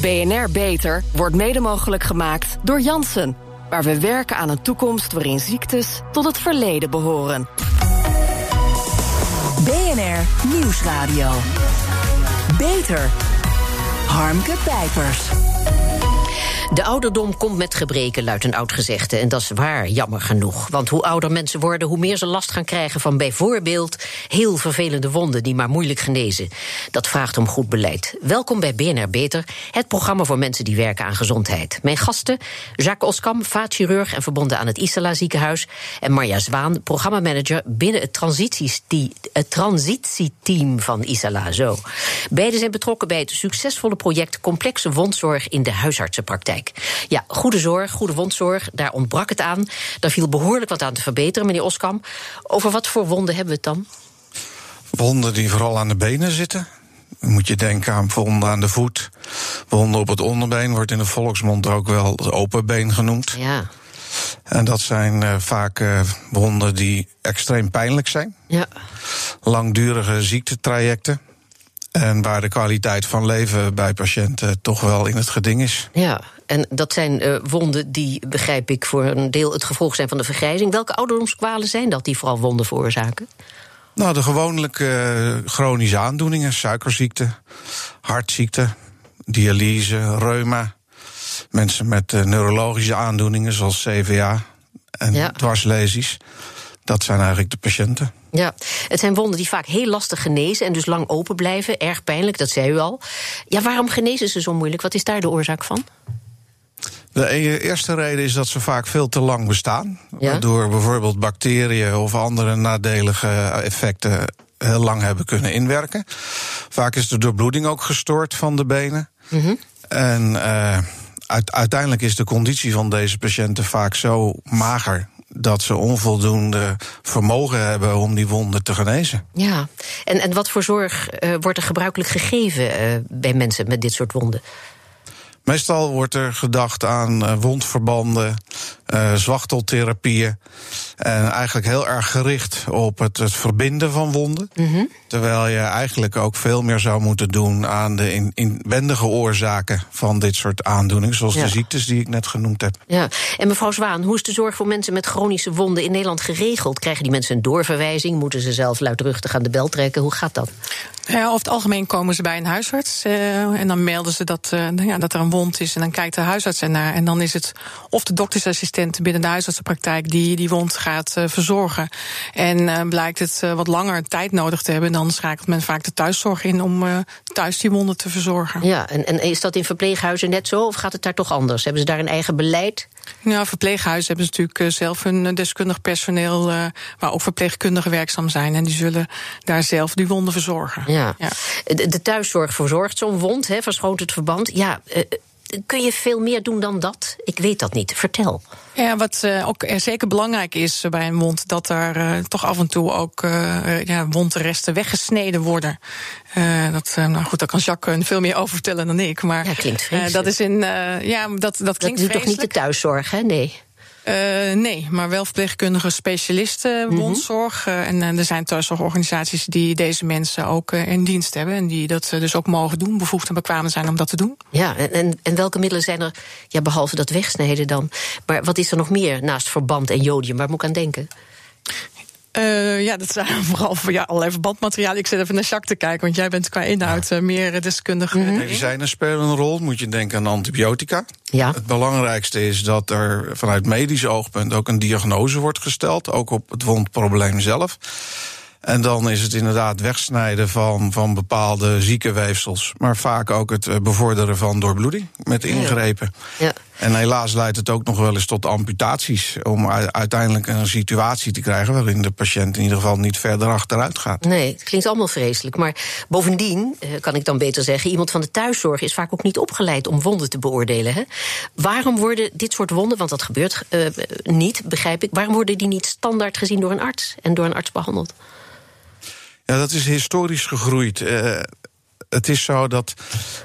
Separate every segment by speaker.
Speaker 1: BNR Beter wordt mede mogelijk gemaakt door Janssen. Waar we werken aan een toekomst waarin ziektes tot het verleden behoren.
Speaker 2: BNR Nieuwsradio. Beter. Harmke Pijpers.
Speaker 3: De ouderdom komt met gebreken, luidt een oud gezegde. En dat is waar, jammer genoeg. Want hoe ouder mensen worden, hoe meer ze last gaan krijgen van bijvoorbeeld heel vervelende wonden die maar moeilijk genezen. Dat vraagt om goed beleid. Welkom bij BNR Beter, het programma voor mensen die werken aan gezondheid. Mijn gasten, Jacques Oskam, vaatchirurg en verbonden aan het Isala ziekenhuis. En Marja Zwaan, programmamanager binnen het, het transitieteam van Isala. Zo. Beiden zijn betrokken bij het succesvolle project Complexe Wondzorg in de huisartsenpraktijk. Ja, goede zorg, goede wondzorg, daar ontbrak het aan. Daar viel behoorlijk wat aan te verbeteren, meneer Oskam. Over wat voor wonden hebben we het dan?
Speaker 4: Wonden die vooral aan de benen zitten. Dan moet je denken aan wonden aan de voet. Wonden op het onderbeen wordt in de volksmond ook wel het open been genoemd.
Speaker 3: Ja.
Speaker 4: En dat zijn uh, vaak uh, wonden die extreem pijnlijk zijn.
Speaker 3: Ja.
Speaker 4: Langdurige ziektetrajecten. En waar de kwaliteit van leven bij patiënten toch wel in het geding is.
Speaker 3: Ja, en dat zijn uh, wonden die, begrijp ik, voor een deel het gevolg zijn van de vergrijzing. Welke ouderdomskwalen zijn dat die vooral wonden veroorzaken?
Speaker 4: Nou, de gewone uh, chronische aandoeningen, suikerziekte, hartziekte, dialyse, reuma. Mensen met uh, neurologische aandoeningen zoals CVA en ja. dwarslesies. Dat zijn eigenlijk de patiënten.
Speaker 3: Ja, het zijn wonden die vaak heel lastig genezen en dus lang open blijven. Erg pijnlijk, dat zei u al. Ja, waarom genezen ze zo moeilijk? Wat is daar de oorzaak van?
Speaker 4: De e- eerste reden is dat ze vaak veel te lang bestaan. Ja? Waardoor bijvoorbeeld bacteriën of andere nadelige effecten heel lang hebben kunnen inwerken. Vaak is de doorbloeding ook gestoord van de benen.
Speaker 3: Mm -hmm.
Speaker 4: En uh, uiteindelijk is de conditie van deze patiënten vaak zo mager dat ze onvoldoende vermogen hebben om die wonden te genezen.
Speaker 3: Ja, en, en wat voor zorg uh, wordt er gebruikelijk gegeven uh, bij mensen met dit soort wonden?
Speaker 4: Meestal wordt er gedacht aan uh, wondverbanden, uh, zwachteltherapieën. En eigenlijk heel erg gericht op het, het verbinden van wonden.
Speaker 3: Mm -hmm.
Speaker 4: Terwijl je eigenlijk ook veel meer zou moeten doen aan de in, inwendige oorzaken van dit soort aandoeningen. Zoals ja. de ziektes die ik net genoemd heb.
Speaker 3: Ja, en mevrouw Zwaan, hoe is de zorg voor mensen met chronische wonden in Nederland geregeld? Krijgen die mensen een doorverwijzing? Moeten ze zelf luidruchtig aan de bel trekken? Hoe gaat dat?
Speaker 5: Ja, over het algemeen komen ze bij een huisarts. Uh, en dan melden ze dat, uh, ja, dat er een wond is. En dan kijkt de huisarts ernaar. En dan is het of de doktersassistent binnen de huisartsenpraktijk die die wond gaat uh, verzorgen. En blijkt het wat langer tijd nodig te hebben, dan schakelt men vaak de thuiszorg in om thuis die wonden te verzorgen.
Speaker 3: Ja, en, en is dat in verpleeghuizen net zo? Of gaat het daar toch anders? Hebben ze daar een eigen beleid?
Speaker 5: Ja, verpleeghuizen hebben ze natuurlijk zelf hun deskundig personeel, waar ook verpleegkundigen werkzaam zijn. En die zullen daar zelf die wonden verzorgen.
Speaker 3: Ja. ja. De, de, thuiszorg verzorgt zo'n wond, hè, verschoont het verband. Ja, kun je veel meer doen dan dat? Ik weet dat niet. Vertel.
Speaker 5: Ja, wat uh, ook zeker belangrijk is bij een wond, dat er uh, toch af en toe ook uh, ja, wondresten weggesneden worden. dat, nou goed, daar kan Jacques veel meer over vertellen dan ik. Maar
Speaker 3: ja, klinkt vreselijk.
Speaker 5: dat is in, ja, dat, dat klinkt dat
Speaker 3: vreselijk. toch niet de thuiszorg, hè? Nee.
Speaker 5: Uh, nee, maar wel verpleegkundige specialisten, mm -hmm. wondzorg. Uh, en uh, er zijn thuiszorgorganisaties die deze mensen ook in dienst hebben. En die dat dus ook mogen doen, bevoegd en bekwaam zijn om dat te doen.
Speaker 3: Ja, en, en welke middelen zijn er, ja, behalve dat wegsnijden dan? Maar wat is er nog meer naast verband en jodium? Waar moet ik aan denken?
Speaker 5: Uh, ja, dat zijn vooral voor ja, allerlei verbandmateriaal. Ik zit even naar Jacques te kijken, want jij bent qua inhoud ja. meer deskundig.
Speaker 4: Mm -hmm. Medicijnen spelen een rol. Moet je denken aan antibiotica.
Speaker 3: Ja.
Speaker 4: Het belangrijkste is dat er vanuit medisch oogpunt ook een diagnose wordt gesteld. Ook op het wondprobleem zelf. En dan is het inderdaad wegsnijden van, van bepaalde ziekenweefsels. Maar vaak ook het bevorderen van doorbloeding met ingrepen.
Speaker 3: Ja.
Speaker 4: En helaas leidt het ook nog wel eens tot amputaties. Om uiteindelijk een situatie te krijgen waarin de patiënt in ieder geval niet verder achteruit gaat.
Speaker 3: Nee, het klinkt allemaal vreselijk. Maar bovendien, kan ik dan beter zeggen, iemand van de thuiszorg is vaak ook niet opgeleid om wonden te beoordelen. Hè? Waarom worden dit soort wonden, want dat gebeurt uh, niet, begrijp ik, waarom worden die niet standaard gezien door een arts en door een arts behandeld?
Speaker 4: Ja, dat is historisch gegroeid. Uh, het is zo dat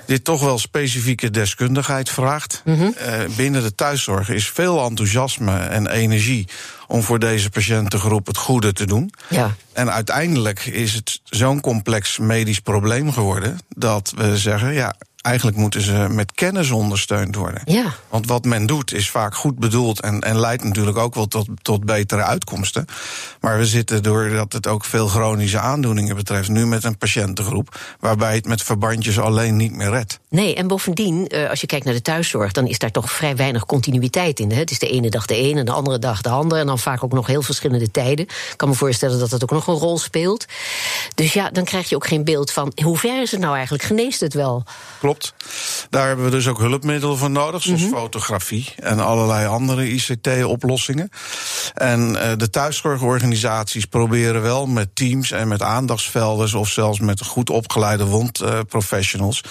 Speaker 4: dit toch wel specifieke deskundigheid vraagt.
Speaker 3: Mm -hmm.
Speaker 4: uh, binnen de thuiszorg is veel enthousiasme en energie om voor deze patiëntengroep het goede te doen.
Speaker 3: Ja.
Speaker 4: En uiteindelijk is het zo'n complex medisch probleem geworden dat we zeggen: ja, eigenlijk moeten ze met kennis ondersteund worden.
Speaker 3: Ja.
Speaker 4: Want wat men doet is vaak goed bedoeld en, en leidt natuurlijk ook wel tot, tot betere uitkomsten. Maar we zitten, doordat het ook veel chronische aandoeningen betreft, nu met een patiëntengroep waarbij het met verbandjes alleen niet meer redt.
Speaker 3: Nee, en bovendien, eh, als je kijkt naar de thuiszorg, dan is daar toch vrij weinig continuïteit in. Hè? Het is de ene dag de ene en de andere dag de andere. En dan vaak ook nog heel verschillende tijden. Ik kan me voorstellen dat dat ook nog een rol speelt. Dus ja, dan krijg je ook geen beeld van hoe ver is het nou eigenlijk? Geneest het wel?
Speaker 4: Klopt. Daar hebben we dus ook hulpmiddelen voor nodig, zoals
Speaker 3: Mhm.
Speaker 4: fotografie en allerlei andere ICT-oplossingen. En eh, de thuiszorgorganisaties proberen wel met teams en met aandachtsvelden, of zelfs met goed opgeleide wondprofessionals,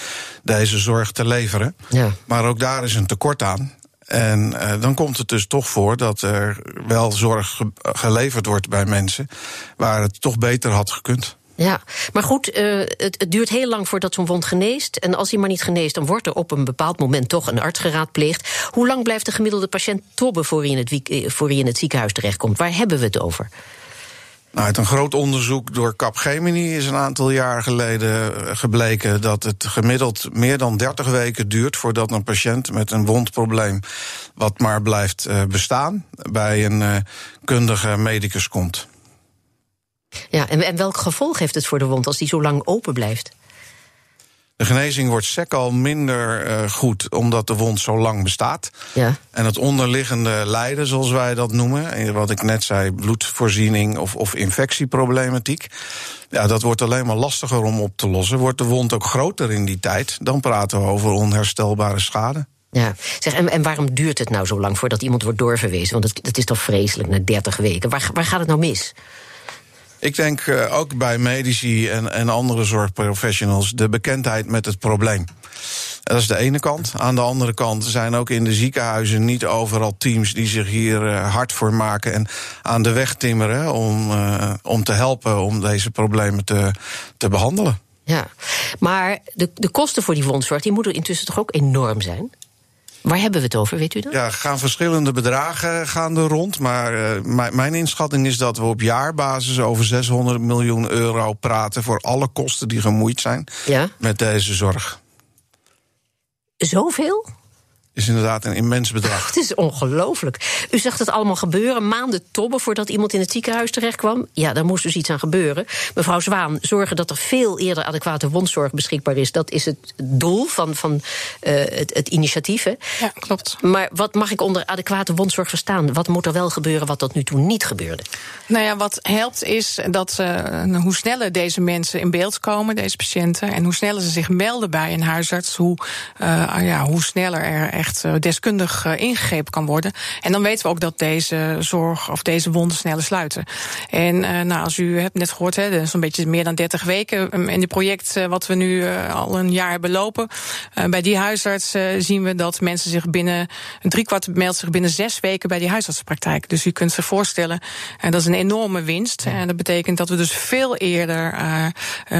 Speaker 4: deze zorg te leveren.
Speaker 3: Ja.
Speaker 4: Maar ook daar is een tekort aan. En eh, dan komt het dus toch voor dat er wel zorg ge- geleverd wordt bij mensen waar het toch beter had gekund.
Speaker 3: Ja, maar goed, eh, het, het duurt heel lang voordat zo'n wond geneest. En als hij maar niet geneest, dan wordt er op een bepaald moment toch een arts geraadpleegd. Hoe lang blijft de gemiddelde patiënt tobben voor hij in het, eh, ziekenhuis terechtkomt? Waar hebben we het over?
Speaker 4: Nou, uit een groot onderzoek door Capgemini is een aantal jaar geleden eh, gebleken dat het gemiddeld meer dan 30 weken duurt voordat een patiënt met een wondprobleem, wat maar blijft bestaan, bij een kundige medicus komt.
Speaker 3: Ja, en, en welk gevolg heeft het voor de wond als die zo lang open blijft?
Speaker 4: De genezing wordt sec al minder eh, goed omdat de wond zo lang bestaat.
Speaker 3: Ja.
Speaker 4: En het onderliggende lijden, zoals wij dat noemen, en wat ik net zei, bloedvoorziening of, of infectieproblematiek. Ja, dat wordt alleen maar lastiger om op te lossen. Wordt de wond ook groter in die tijd, dan praten we over onherstelbare schade.
Speaker 3: Ja, zeg, en, en waarom duurt het nou zo lang voordat iemand wordt doorverwezen? Want het, het is toch vreselijk na 30 weken. Waar, waar gaat het nou mis?
Speaker 4: Ik denk eh, ook bij medici en, en andere zorgprofessionals de bekendheid met het probleem. Dat is de ene kant. Aan de andere kant zijn ook in de ziekenhuizen niet overal teams die zich hier eh, hard voor maken en aan de weg timmeren om, eh, om te helpen om deze problemen te, te behandelen.
Speaker 3: Ja, maar de, de kosten voor die wondzorg die moeten intussen toch ook enorm zijn? Waar hebben we het over, weet u dat?
Speaker 4: Ja, gaan verschillende bedragen gaan er rond. Maar eh, mijn- mijn inschatting is dat we op jaarbasis over 600 miljoen euro praten voor alle kosten die gemoeid zijn
Speaker 3: Ja.
Speaker 4: met deze zorg.
Speaker 3: Zoveel?
Speaker 4: Is inderdaad een immens bedrag.
Speaker 3: Het is ongelooflijk. U zag het allemaal gebeuren, maanden tobben voordat iemand in het ziekenhuis terecht kwam. Ja, daar moest dus iets aan gebeuren. Mevrouw Zwaan, zorgen dat er veel eerder adequate wondzorg beschikbaar is. Dat is het doel van, van eh, het, het initiatief. Hè?
Speaker 5: Ja, klopt.
Speaker 3: Maar wat mag ik onder adequate wondzorg verstaan? Wat moet er wel gebeuren wat tot nu toe niet gebeurde?
Speaker 5: Nou ja, wat helpt is dat eh, hoe sneller deze mensen in beeld komen, deze patiënten, en hoe sneller ze zich melden bij een huisarts, hoe, eh, ja, hoe sneller er echt eh, deskundig eh, ingegrepen kan worden. En dan weten we ook dat deze zorg of deze wonden sneller sluiten. En eh, nou, als u hebt net gehoord, hè, zo'n beetje meer dan 30 weken. um, in dit project wat we nu al een jaar hebben lopen, bij die huisarts eh, zien we dat mensen zich binnen een driekwart meldt zich binnen zes weken bij die huisartsenpraktijk. Dus u kunt zich voorstellen, en dat is een enorme winst. En dat betekent dat we dus veel eerder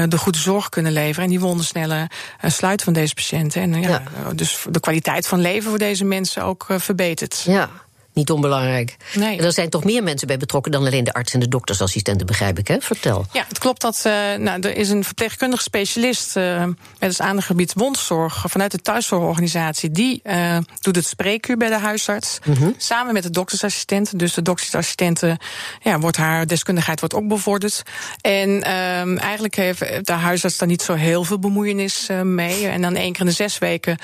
Speaker 5: de goede zorg kunnen leveren en die wonden sneller sluiten van deze patiënten. En ja,
Speaker 3: Ja.
Speaker 5: dus de kwaliteit van leven voor deze mensen ook eh, verbetert.
Speaker 3: Ja, niet onbelangrijk.
Speaker 5: Nee.
Speaker 3: En er zijn toch meer mensen bij betrokken dan alleen de arts en de doktersassistenten, begrijp ik, hè? Vertel.
Speaker 5: Ja, het klopt dat uh, nou, er is een verpleegkundig specialist uh, met het aandachtgebied wondzorg vanuit de thuiszorgorganisatie. Die uh, doet het spreekuur bij de huisarts. -hmm. Samen met de doktersassistent. Dus de doktersassistenten, ja, wordt haar deskundigheid wordt ook bevorderd. En um, eigenlijk heeft de huisarts daar niet zo heel veel bemoeienis mee. En dan één keer in de zes weken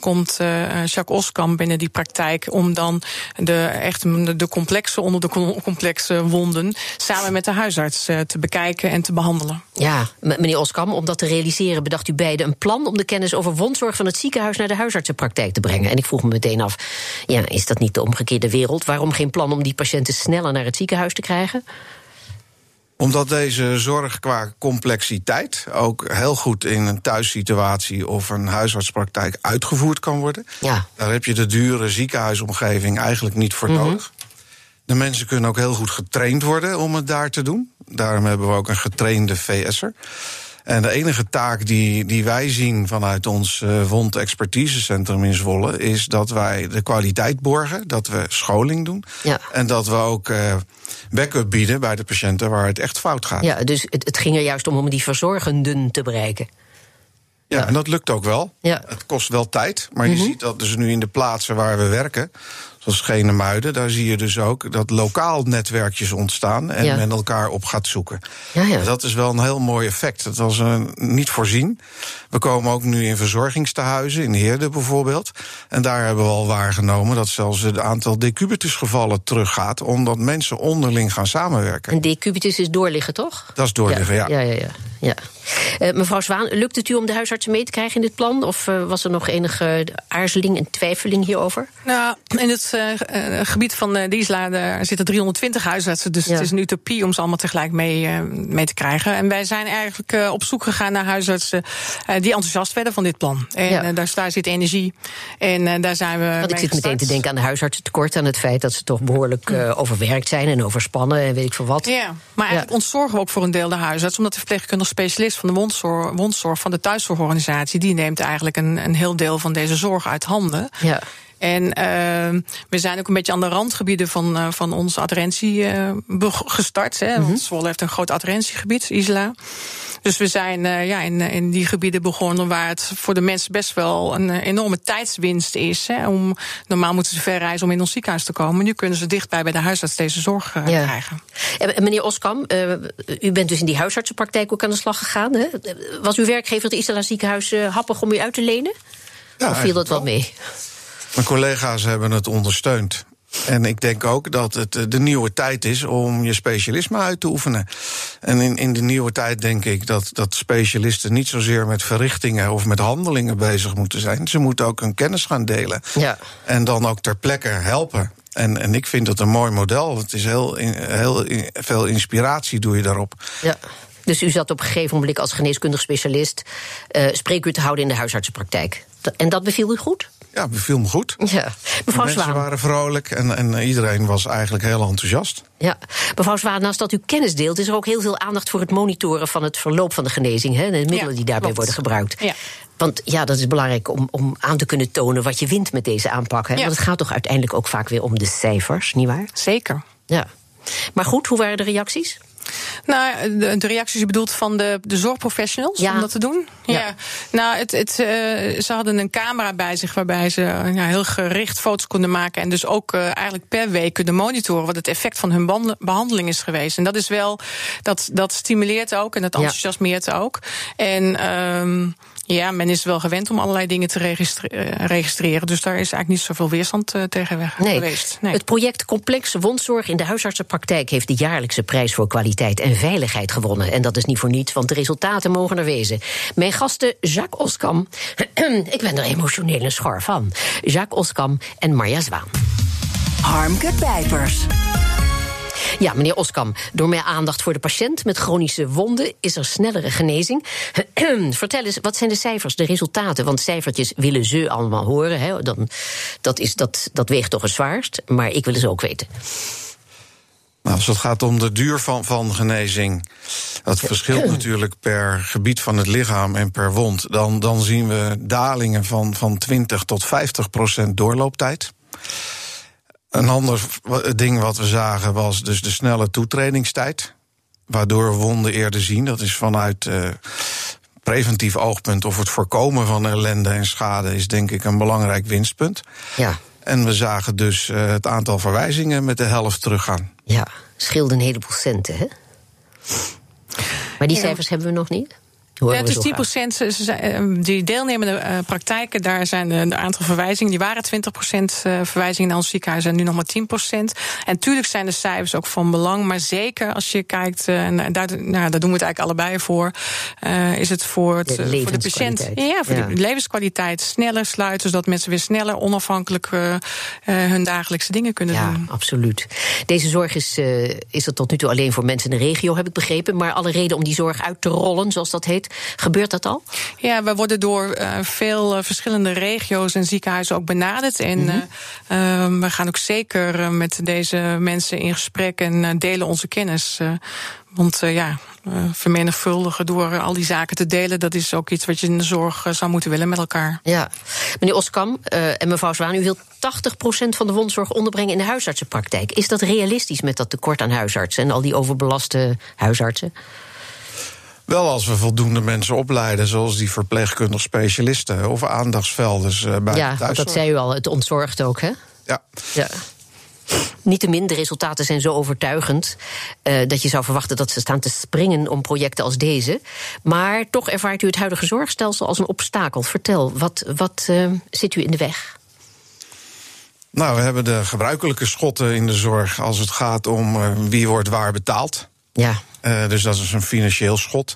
Speaker 5: komt Jacques Oskam binnen die praktijk om dan de, echt de complexe onder de complexe wonden samen met de huisarts uh, te bekijken en te behandelen.
Speaker 3: Ja, meneer Oskam, om dat te realiseren bedacht u beiden een plan om de kennis over wondzorg van het ziekenhuis naar de huisartsenpraktijk te brengen. En ik vroeg me meteen af, ja, is dat niet de omgekeerde wereld? Waarom geen plan om die patiënten sneller naar het ziekenhuis te krijgen?
Speaker 4: Omdat deze zorg qua complexiteit ook heel goed in een thuissituatie of een huisartspraktijk uitgevoerd kan worden.
Speaker 3: Ja.
Speaker 4: Daar heb je de dure ziekenhuisomgeving eigenlijk niet voor mm -hmm. nodig. De mensen kunnen ook heel goed getraind worden om het daar te doen. Daarom hebben we ook een getrainde VS'er. En de enige taak die, die wij zien vanuit ons uh, wondexpertisecentrum in Zwolle is dat wij de kwaliteit borgen, dat we scholing doen
Speaker 3: ja.
Speaker 4: en dat we ook uh, backup bieden bij de patiënten waar het echt fout gaat.
Speaker 3: Ja, dus het, het ging er juist om om die verzorgenden te bereiken.
Speaker 4: Ja, en dat lukt ook wel.
Speaker 3: Ja.
Speaker 4: Het kost wel tijd, maar je
Speaker 3: Mhm.
Speaker 4: ziet dat dus nu in de plaatsen waar we werken, zoals Genemuiden, daar zie je dus ook dat lokaal netwerkjes ontstaan en
Speaker 3: Ja.
Speaker 4: men elkaar op gaat zoeken.
Speaker 3: Ja, ja.
Speaker 4: Dat is wel een heel mooi effect. Dat was uh, niet voorzien. We komen ook nu in verzorgingstehuizen, in Heerde bijvoorbeeld. En daar hebben we al waargenomen dat zelfs het aantal decubitusgevallen teruggaat, omdat mensen onderling gaan samenwerken.
Speaker 3: Een decubitus is doorliggen, toch?
Speaker 4: Dat is doorliggen, ja.
Speaker 3: Ja, ja, ja. ja. Eh, mevrouw Zwaan, lukt het u om de huisartsen mee te krijgen in dit plan? Of eh, was er nog enige aarzeling en twijfeling hierover?
Speaker 5: Nou, in het eh, gebied van de Isla daar zitten 320 huisartsen. Dus
Speaker 3: Ja.
Speaker 5: het is een utopie om ze allemaal tegelijk mee, mee te krijgen. En wij zijn eigenlijk op zoek gegaan naar huisartsen die enthousiast werden van dit plan. En
Speaker 3: Ja.
Speaker 5: daar, daar zit energie. En daar zijn we.
Speaker 3: Want ik zit meteen te denken aan de huisartsentekort... aan het feit dat ze toch behoorlijk eh, overwerkt zijn en overspannen... en weet ik veel wat.
Speaker 5: Ja, maar eigenlijk ontzorgen we ook voor een deel de huisarts. Omdat de verpleegkundig specialist van de wondzorg, wondzorg van de thuiszorgorganisatie... die neemt eigenlijk een, een heel deel van deze zorg uit handen.
Speaker 3: Ja.
Speaker 5: En uh, we zijn ook een beetje aan de randgebieden van, uh, van onze adherentie uh, gestart. Hè, Want Zwolle heeft een groot adherentiegebied, Isla. Dus we zijn uh, ja, in, in die gebieden begonnen waar het voor de mensen best wel een enorme tijdswinst is. Hè, om, normaal moeten ze ver reizen om in ons ziekenhuis te komen. Nu kunnen ze dichtbij bij de huisarts deze zorg uh, ja. krijgen.
Speaker 3: En meneer Oskam, uh, u bent dus in die huisartsenpraktijk ook aan de slag gegaan. Hè? Was uw werkgever het Isla ziekenhuis uh, happig om u uit te lenen? Ja, of viel dat wel mee?
Speaker 4: Mijn collega's hebben het ondersteund. En ik denk ook dat het de nieuwe tijd is om je specialisme uit te oefenen. En in, in de nieuwe tijd denk ik dat, dat specialisten niet zozeer met verrichtingen of met handelingen bezig moeten zijn. Ze moeten ook hun kennis gaan delen.
Speaker 3: Ja.
Speaker 4: En dan ook ter plekke helpen. En, en ik vind dat een mooi model. Het is heel, heel veel inspiratie doe je daarop.
Speaker 3: Ja. Dus u zat op een gegeven moment als geneeskundig specialist uh, spreekuur te houden in de huisartsenpraktijk. En dat beviel u goed?
Speaker 4: Ja, beviel me goed.
Speaker 3: Ja. Mevrouw
Speaker 4: de mensen
Speaker 3: Zwaan.
Speaker 4: waren vrolijk en, en iedereen was eigenlijk heel enthousiast.
Speaker 3: Ja, mevrouw Zwaan, naast dat u kennis deelt, is er ook heel veel aandacht voor het monitoren van het verloop van de genezing. Hè, en de middelen
Speaker 5: Ja,
Speaker 3: die daarbij
Speaker 5: klopt.
Speaker 3: worden gebruikt.
Speaker 5: Ja.
Speaker 3: Want ja, dat is belangrijk om, om aan te kunnen tonen wat je wint met deze aanpak. Hè?
Speaker 5: Ja.
Speaker 3: Want het gaat toch uiteindelijk ook vaak weer om de cijfers, nietwaar?
Speaker 5: Zeker.
Speaker 3: Ja. Maar goed, hoe waren de reacties?
Speaker 5: Nou, de, de reacties je bedoelt van de, de zorgprofessionals
Speaker 3: Ja.
Speaker 5: om dat te doen?
Speaker 3: Ja.
Speaker 5: Nou, het, het, uh, ze hadden een camera bij zich waarbij ze ja, heel gericht foto's konden maken. En dus ook uh, eigenlijk per week kunnen monitoren wat het effect van hun behandeling is geweest. En dat is wel, dat, dat stimuleert ook en dat
Speaker 3: Ja.
Speaker 5: enthousiasmeert ook. En um, ja, men is wel gewend om allerlei dingen te registre registreren. Dus daar is eigenlijk niet zoveel weerstand uh, tegen
Speaker 3: Nee.
Speaker 5: geweest.
Speaker 3: Het project Complexe Wondzorg in de huisartsenpraktijk heeft de jaarlijkse prijs voor kwaliteit en veiligheid gewonnen. En dat is niet voor niets, want de resultaten mogen er wezen. Mijn gasten Jacques Oskam, ik ben er emotioneel een schor van. Jacques Oskam en Marja Zwaan.
Speaker 2: Harmke Pijpers.
Speaker 3: Ja, meneer Oskam, door meer aandacht voor de patiënt met chronische wonden is er snellere genezing. Vertel eens, wat zijn de cijfers, de resultaten? Want cijfertjes willen ze allemaal horen. Hè? Dan, dat, is, dat, dat weegt toch het zwaarst, maar ik wil ze ook weten.
Speaker 4: Nou, als het gaat om de duur van, van genezing, dat verschilt natuurlijk per gebied van het lichaam en per wond. Dan, dan zien we dalingen van, van 20 tot 50 procent doorlooptijd. Een ander ding wat we zagen was dus de snelle toetredingstijd. Waardoor we wonden eerder zien. Dat is vanuit uh, preventief oogpunt of het voorkomen van ellende en schade is denk ik een belangrijk winstpunt.
Speaker 3: Ja,
Speaker 4: En we zagen dus uh, het aantal verwijzingen met de helft teruggaan.
Speaker 3: ja, scheelde een heleboel centen, hè? Maar die
Speaker 5: Ja.
Speaker 3: cijfers hebben we nog niet.
Speaker 5: Ja, is 10
Speaker 3: graag.
Speaker 5: procent. ze- ze zijn, eh, Die deelnemende eh, praktijken, daar zijn de, de aantal verwijzingen. Die waren 20 procent verwijzingen naar ons ziekenhuis en nu nog maar 10 procent. En tuurlijk zijn de cijfers ook van belang. Maar zeker als je kijkt, eh, en daar, nou, daar doen we het eigenlijk allebei voor. eh, is het voor, het,
Speaker 3: De
Speaker 5: eh, voor de patiënt. Ja, voor
Speaker 3: Ja.
Speaker 5: de levenskwaliteit. Sneller sluiten, zodat mensen weer sneller onafhankelijk eh, eh, hun dagelijkse dingen kunnen
Speaker 3: Ja,
Speaker 5: doen.
Speaker 3: absoluut. Deze zorg is, eh, is er tot nu toe alleen voor mensen in de regio, heb ik begrepen. Maar alle reden om die zorg uit te rollen, zoals dat heet, gebeurt dat al?
Speaker 5: Ja, we worden door eh, veel eh, verschillende regio's en ziekenhuizen ook benaderd. En
Speaker 3: Mhm.
Speaker 5: eh, eh, we gaan ook zeker met deze mensen in gesprek en delen onze kennis. want ja, vermenigvuldigen door al die zaken te delen, dat is ook iets wat je in de zorg zou moeten willen met elkaar.
Speaker 3: Ja. Meneer Oskam en mevrouw Zwaan, u wilt 80% van de wondzorg onderbrengen in de huisartsenpraktijk. Is dat realistisch met dat tekort aan huisartsen en al die overbelaste huisartsen?
Speaker 4: Wel als we voldoende mensen opleiden, zoals die verpleegkundig specialisten of aandachtsvelden uh, bij
Speaker 3: ja,
Speaker 4: de thuiszorg.
Speaker 3: dat zei u al, het ontzorgt ook, hè?
Speaker 4: Ja.
Speaker 3: ja. Niettemin, de resultaten zijn zo overtuigend uh, dat je zou verwachten dat ze staan te springen om projecten als deze. Maar toch ervaart u het huidige zorgstelsel als een obstakel. Vertel, wat, wat uh, zit u in de weg?
Speaker 4: Nou, we hebben de gebruikelijke schotten in de zorg als het gaat om uh, wie wordt waar betaald.
Speaker 3: Ja.
Speaker 4: Uh, dus dat is een financieel schot.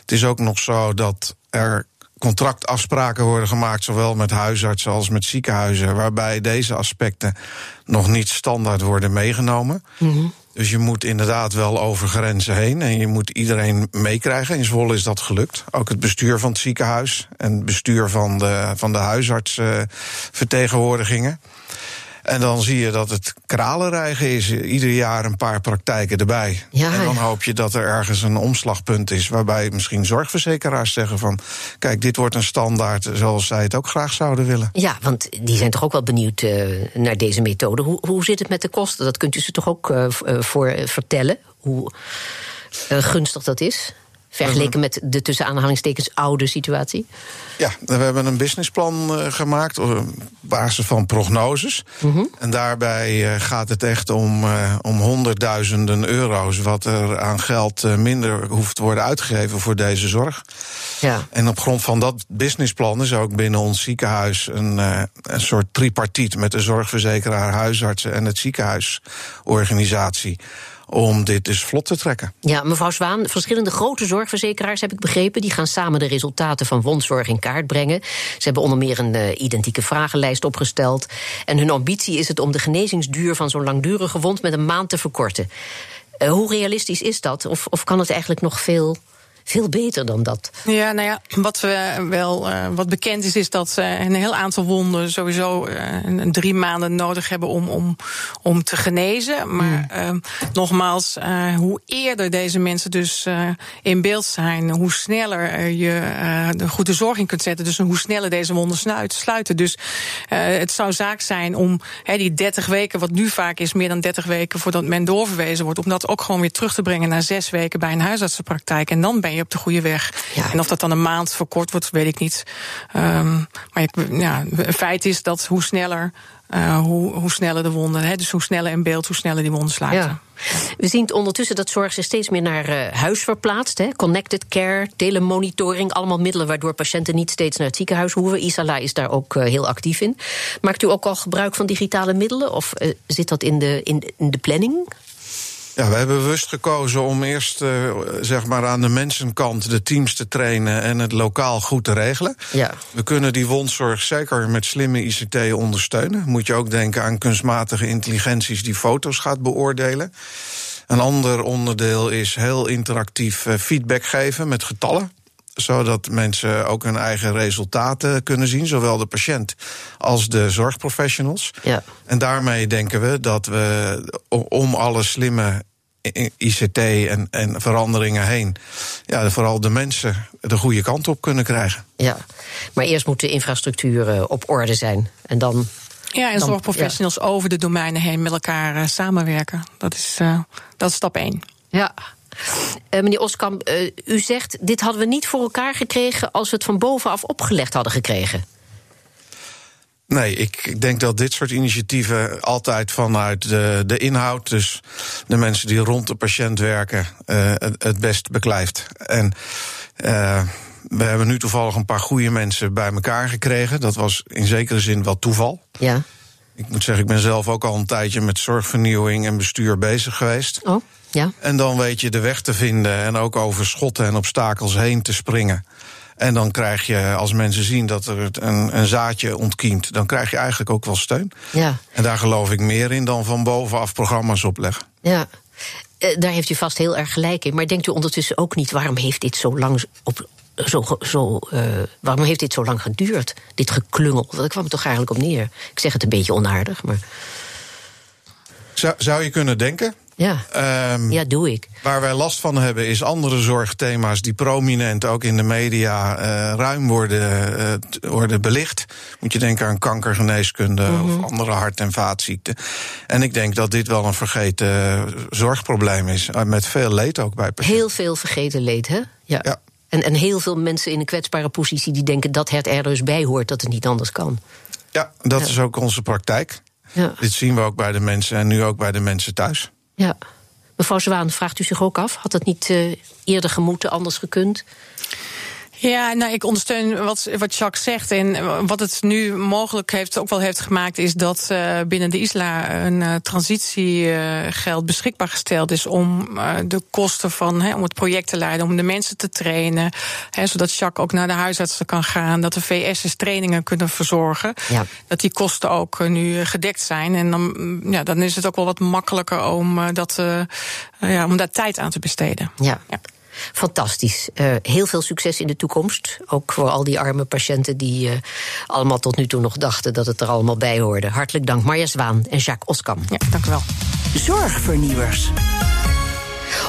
Speaker 4: Het is ook nog zo dat er contractafspraken worden gemaakt, zowel met huisartsen als met ziekenhuizen, waarbij deze aspecten nog niet standaard worden meegenomen. Mm -hmm. Dus je moet inderdaad wel over grenzen heen en je moet iedereen meekrijgen. In Zwolle is dat gelukt. Ook het bestuur van het ziekenhuis en het bestuur van de, van de huisartsvertegenwoordigingen. En dan zie je dat het kralenrijgen is. Ieder jaar een paar praktijken erbij.
Speaker 3: Ja,
Speaker 4: en dan hoop je dat er ergens een omslagpunt is. Waarbij misschien zorgverzekeraars zeggen van... kijk, dit wordt een standaard zoals zij het ook graag zouden willen.
Speaker 3: Ja, want die zijn toch ook wel benieuwd uh, naar deze methode. Hoe, hoe zit het met de kosten? Dat kunt u ze toch ook uh, voor vertellen? Hoe gunstig dat is? Vergeleken met de tussen aanhalingstekens oude situatie?
Speaker 4: Ja, we hebben een businessplan uh, gemaakt op basis van prognoses.
Speaker 3: Mhm.
Speaker 4: Mm -hmm. En daarbij uh, gaat het echt om, om honderdduizenden euro's... wat er aan geld minder hoeft te worden uitgegeven voor deze zorg.
Speaker 3: Ja.
Speaker 4: En op grond van dat businessplan is ook binnen ons ziekenhuis... een, een soort tripartiet met de zorgverzekeraar, huisartsen en het ziekenhuisorganisatie om dit dus vlot te trekken.
Speaker 3: Ja, mevrouw Zwaan, verschillende grote zorgverzekeraars heb ik begrepen. Die gaan samen de resultaten van wondzorg in kaart brengen. Ze hebben onder meer een uh, identieke vragenlijst opgesteld. En hun ambitie is het om de genezingsduur van zo'n langdurige wond met een maand te verkorten. Uh, hoe realistisch is dat? Of, of kan het eigenlijk nog veel veel beter dan dat.
Speaker 5: Ja, nou ja, wat we wel uh, wat bekend is, is dat uh, een heel aantal wonden sowieso uh, een, drie maanden nodig hebben om, om, om te genezen. Maar mm. nogmaals, hoe eerder deze mensen dus in beeld zijn, hoe sneller je de goede zorg in kunt zetten. Dus hoe sneller deze wonden sluiten. Dus het zou zaak zijn om he, die 30 weken, wat nu vaak is, meer dan 30 weken voordat men doorverwezen wordt, om dat ook gewoon weer terug te brengen naar zes weken bij een huisartsenpraktijk. En dan ben je op de goede weg.
Speaker 3: Ja.
Speaker 5: En of dat dan een maand verkort wordt, weet ik niet. Um, maar ik, ja, een feit is dat hoe sneller, uh, hoe, hoe sneller de wonden, hè, dus hoe sneller in beeld, hoe sneller die wonden sluiten.
Speaker 3: Ja. We zien ondertussen dat zorg zich steeds meer naar uh, huis verplaatst. Hè? Connected care, telemonitoring, allemaal middelen waardoor patiënten niet steeds naar het ziekenhuis hoeven. Isala is daar ook uh, heel actief in. Maakt u ook al gebruik van digitale middelen of zit dat in de, in, in de planning?
Speaker 4: Ja, we hebben bewust gekozen om eerst uh, zeg maar aan de mensenkant de teams te trainen en het lokaal goed te regelen.
Speaker 3: Ja.
Speaker 4: We kunnen die wondzorg zeker met slimme ICT ondersteunen. Moet je ook denken aan kunstmatige intelligenties die foto's gaat beoordelen. Een ander onderdeel is heel interactief uh, feedback geven met getallen zodat mensen ook hun eigen resultaten kunnen zien, zowel de patiënt als de zorgprofessionals.
Speaker 3: Ja.
Speaker 4: En daarmee denken we dat we om alle slimme ICT en, en veranderingen heen, ja, vooral de mensen de goede kant op kunnen krijgen.
Speaker 3: Ja, maar eerst moet de infrastructuur uh, op orde zijn en dan.
Speaker 5: Ja, en zorgprofessionals ja. over de domeinen heen met elkaar uh, samenwerken. Dat is, uh, dat is stap één.
Speaker 3: Ja. Uh, meneer Oskamp, uh, u zegt: dit hadden we niet voor elkaar gekregen als we het van bovenaf opgelegd hadden gekregen.
Speaker 4: Nee, ik denk dat dit soort initiatieven altijd vanuit de, de inhoud, dus de mensen die rond de patiënt werken, uh, het, het best beklijft. En we hebben nu toevallig een paar goede mensen bij elkaar gekregen. Dat was in zekere zin wel toeval.
Speaker 3: Ja.
Speaker 4: Ik moet zeggen, ik ben zelf ook al een tijdje met zorgvernieuwing en bestuur bezig geweest.
Speaker 3: Oh, ja.
Speaker 4: En dan weet je de weg te vinden en ook over schotten en obstakels heen te springen. En dan krijg je, als mensen zien dat er een, een zaadje ontkiemt, dan krijg je eigenlijk ook wel steun.
Speaker 3: Ja.
Speaker 4: En daar geloof ik meer in dan van bovenaf programma's opleggen.
Speaker 3: Ja. Uh, daar heeft u vast heel erg gelijk in. Maar denkt u ondertussen ook niet, waarom heeft dit zo lang op, zo, zo, uh, waarom heeft dit zo lang geduurd? Dit geklungel. Dat kwam er toch eigenlijk op neer. Ik zeg het een beetje onaardig, maar.
Speaker 4: Zou, zou je kunnen denken.
Speaker 3: Ja.
Speaker 4: Ehm,
Speaker 3: ja, doe ik.
Speaker 4: Waar wij last van hebben is andere zorgthema's die prominent ook in de media uh, ruim worden, uh, worden belicht. Moet je denken aan kankergeneeskunde mm -hmm. of andere hart- en vaatziekten. En ik denk dat dit wel een vergeten zorgprobleem is. Met veel leed ook bij patiënten.
Speaker 3: Heel veel vergeten leed, hè? Ja. ja. En, en heel veel mensen in een kwetsbare positie die denken dat het er dus bij hoort, dat het niet anders kan.
Speaker 4: Ja, dat ja. is ook onze praktijk. Ja. Dit zien we ook bij de mensen en nu ook bij de mensen thuis.
Speaker 3: Ja. Mevrouw Zwaan, vraagt u zich ook af? Had het niet uh, eerder gemoeten, anders gekund?
Speaker 5: Ja, nou, ik ondersteun wat, wat Jacques zegt. En wat het nu mogelijk heeft, ook wel heeft gemaakt, is dat uh, binnen de ISLA een uh, transitiegeld beschikbaar gesteld is om uh, de kosten van, he, om het project te leiden, om de mensen te trainen. He, zodat Jacques ook naar de huisartsen kan gaan, dat de VS's trainingen kunnen verzorgen. Ja. Dat die kosten ook nu gedekt zijn. En dan, ja, dan is het ook wel wat makkelijker om, dat, ja, om daar tijd aan te besteden.
Speaker 3: ja. ja. Fantastisch. Uh, heel veel succes in de toekomst. Ook voor al die arme patiënten die uh, allemaal tot nu toe nog dachten dat het er allemaal bij hoorde. Hartelijk dank Marja Zwaan en Jacques Oskam.
Speaker 5: Ja, dank u wel.
Speaker 2: Zorgvernieuwers.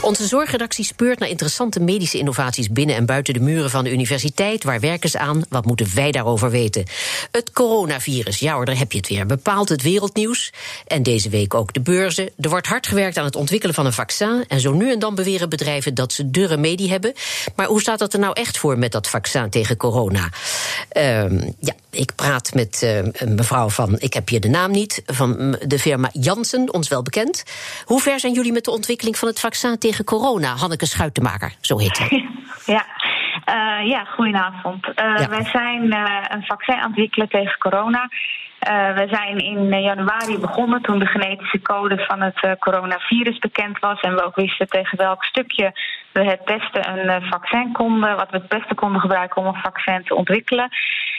Speaker 3: Onze zorgredactie speurt naar interessante medische innovaties binnen en buiten de muren van de universiteit. Waar werken ze aan? Wat moeten wij daarover weten? Het coronavirus, ja hoor, daar heb je het weer. Bepaalt het wereldnieuws. En deze week ook de beurzen. Er wordt hard gewerkt aan het ontwikkelen van een vaccin. En zo nu en dan beweren bedrijven dat ze de remedie hebben. Maar hoe staat dat er nou echt voor met dat vaccin tegen corona? Uh, ja, ik praat met uh, een mevrouw van, ik heb hier de naam niet, van de firma Janssen, ons wel bekend. Hoe ver zijn jullie met de ontwikkeling van het vaccin tegen corona? Hanneke Schuitenmaker, zo heet ze.
Speaker 6: Ja. Uh, ja, goedenavond. Uh, ja. Wij zijn uh, een vaccin aan het ontwikkelen tegen corona. We zijn in januari begonnen toen de genetische code van het coronavirus bekend was. En we ook wisten tegen welk stukje we het beste een vaccin konden, wat we het beste konden gebruiken om een vaccin te ontwikkelen.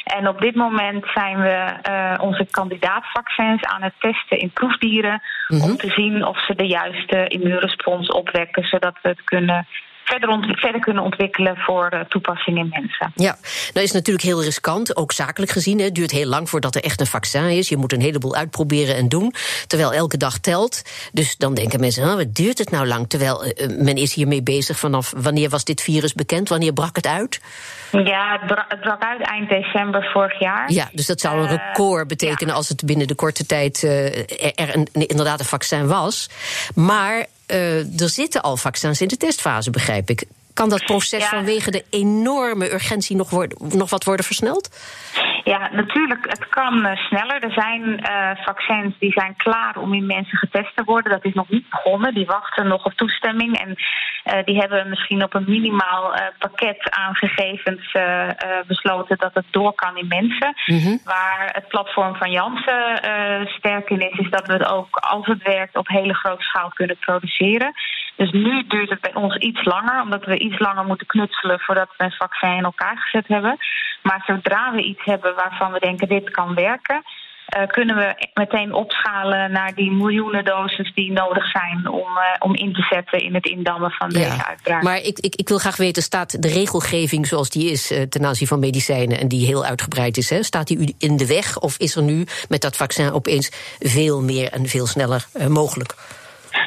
Speaker 6: En op dit moment zijn we onze kandidaatvaccins aan het testen in proefdieren. Mm -hmm. Om te zien of ze de juiste immuunrespons opwekken, zodat we het kunnen verder, verder kunnen ontwikkelen voor uh, toepassing in mensen.
Speaker 3: Ja, dat is natuurlijk heel riskant, ook zakelijk gezien. Het duurt heel lang voordat er echt een vaccin is. Je moet een heleboel uitproberen en doen, terwijl elke dag telt. Dus dan denken mensen, oh, wat duurt het nou lang? Terwijl uh, men is hiermee bezig vanaf wanneer was dit virus bekend? Wanneer brak het uit?
Speaker 6: Ja, het, bra het brak uit eind december vorig jaar.
Speaker 3: Ja, dus dat zou een record betekenen uh, ja. als het binnen de korte tijd er een, inderdaad een vaccin was. Maar er zitten al vaccins in de testfase, begrijp ik. Kan dat proces ja. vanwege de enorme urgentie nog, worden, nog wat worden versneld?
Speaker 6: Ja, natuurlijk, het kan uh, sneller. Er zijn uh, vaccins die zijn klaar om in mensen getest te worden. Dat is nog niet begonnen. Die wachten nog op toestemming. En uh, die hebben misschien op een minimaal pakket aan gegevens besloten dat het door kan in mensen. Mm -hmm. Waar het platform van Janssen sterk in is, is dat we het ook, als het werkt, op hele grote schaal kunnen produceren. Dus nu duurt het bij ons iets langer, omdat we iets langer moeten knutselen voordat we een vaccin in elkaar gezet hebben. Maar zodra we iets hebben waarvan we denken dit kan werken, uh, kunnen we meteen opschalen naar die miljoenen doses die nodig zijn om, uh, om in te zetten in het indammen van ja, deze uitbraak.
Speaker 3: Maar ik, ik, ik wil graag weten, staat de regelgeving zoals die is uh, ten aanzien van medicijnen en die heel uitgebreid is, hè, staat die u in de weg of is er nu met dat vaccin opeens veel meer en veel sneller mogelijk?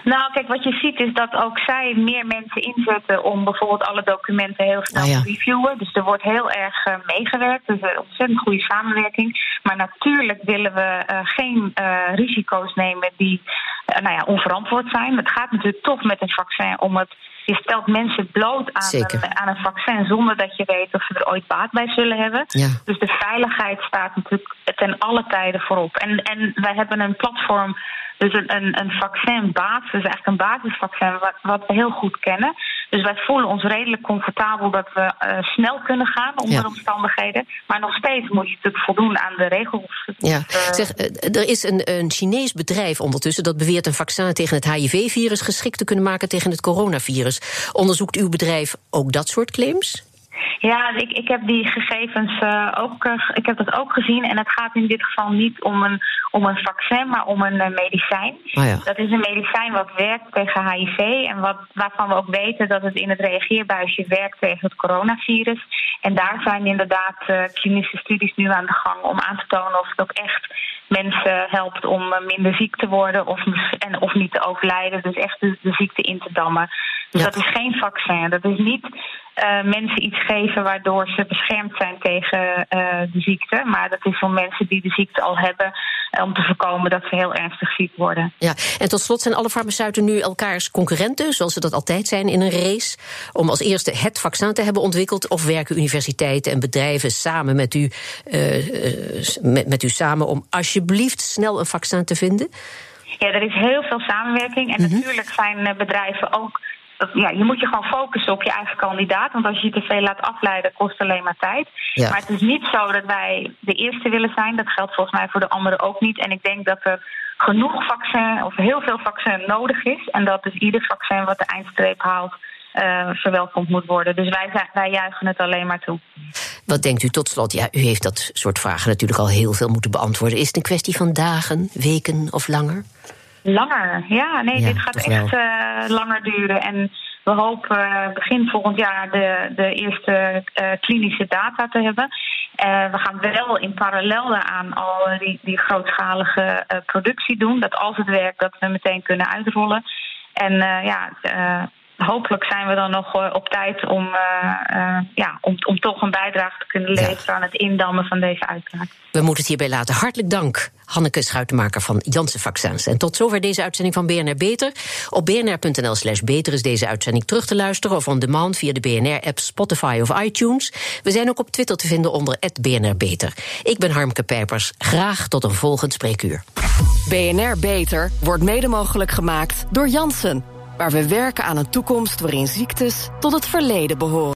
Speaker 6: Nou, kijk, wat je ziet is dat ook zij meer mensen inzetten om bijvoorbeeld alle documenten heel snel ah, ja. te reviewen. Dus er wordt heel erg uh, meegewerkt. Dus een ontzettend goede samenwerking. Maar natuurlijk willen we uh, geen risico's nemen die nou ja, onverantwoord zijn. Het gaat natuurlijk toch met een vaccin om het. Je stelt mensen bloot aan een, aan een, vaccin zonder dat je weet of ze er ooit baat bij zullen hebben.
Speaker 3: Ja.
Speaker 6: Dus de veiligheid staat natuurlijk ten alle tijden voorop. En, en wij hebben een platform dus een, een, een vaccinbasis, eigenlijk een basisvaccin, wat, wat we heel goed kennen. Dus wij voelen ons redelijk comfortabel dat we uh, snel kunnen gaan onder ja. omstandigheden. Maar nog steeds moet je natuurlijk voldoen aan de regels.
Speaker 3: Ja. Zeg, er is een, een Chinees bedrijf ondertussen dat beweert een vaccin tegen het HIV-virus geschikt te kunnen maken tegen het coronavirus. Onderzoekt uw bedrijf ook dat soort claims?
Speaker 6: Ja, ik, ik heb die gegevens uh, ook, uh, ik heb dat ook gezien. En het gaat in dit geval niet om een, om een vaccin, maar om een uh, medicijn.
Speaker 3: Oh ja.
Speaker 6: Dat is een medicijn wat werkt tegen HIV. En wat, waarvan we ook weten dat het in het reageerbuisje werkt tegen het coronavirus. En daar zijn inderdaad klinische studies nu aan de gang om aan te tonen of het ook echt mensen helpt om minder ziek te worden of, en, of niet te overlijden. Dus echt de, de ziekte in te dammen. Dus
Speaker 3: Ja.
Speaker 6: dat is geen vaccin. Dat is niet uh, mensen iets geven waardoor ze beschermd zijn tegen uh, de ziekte. Maar dat is voor mensen die de ziekte al hebben. Om te voorkomen dat ze heel ernstig ziek worden.
Speaker 3: Ja, en tot slot zijn alle farmaceuten nu elkaars concurrenten, zoals ze dat altijd zijn in een race, om als eerste het vaccin te hebben ontwikkeld? Of werken universiteiten en bedrijven samen met u, uh, met, met u samen om alsjeblieft snel een vaccin te vinden?
Speaker 6: Ja, er is heel veel samenwerking. En mm -hmm. natuurlijk zijn bedrijven ook ja, je moet je gewoon focussen op je eigen kandidaat. Want als je je te veel laat afleiden, kost alleen maar tijd.
Speaker 3: Ja.
Speaker 6: Maar het is niet zo dat wij de eerste willen zijn. Dat geldt volgens mij voor de anderen ook niet. En ik denk dat er genoeg vaccin, of heel veel vaccin nodig is. En dat dus ieder vaccin wat de eindstreep haalt. Uh, verwelkomd moet worden. Dus wij, zijn, wij juichen het alleen maar toe.
Speaker 3: Wat denkt u tot slot? Ja, u heeft dat soort vragen natuurlijk al heel veel moeten beantwoorden. Is het een kwestie van dagen, weken of langer?
Speaker 6: Langer, ja. Nee,
Speaker 3: ja,
Speaker 6: dit gaat echt uh, langer duren. En we hopen uh, begin volgend jaar de, de eerste uh, klinische data te hebben. we gaan wel in parallel daaraan al die, die grootschalige productie doen. Dat als het werkt, dat we meteen kunnen uitrollen. En ja, hopelijk zijn we dan nog uh, op tijd om, uh, uh, ja, om, om toch een bijdrage te kunnen leveren ja. aan het indammen van deze uitbraak.
Speaker 3: We moeten het hierbij laten. Hartelijk dank, Hanneke Schuitenmaker van Janssen Vaccins. En tot zover deze uitzending van BNR Beter. Op bnr.nl slash beter is deze uitzending terug te luisteren... of on demand via de BNR-app, Spotify of iTunes. We zijn ook op Twitter te vinden onder BNR Beter. Ik ben Harmke Pijpers. Graag tot een volgend spreekuur.
Speaker 1: BNR Beter wordt mede mogelijk gemaakt door Janssen waar we werken aan een toekomst waarin ziektes tot het verleden behoren.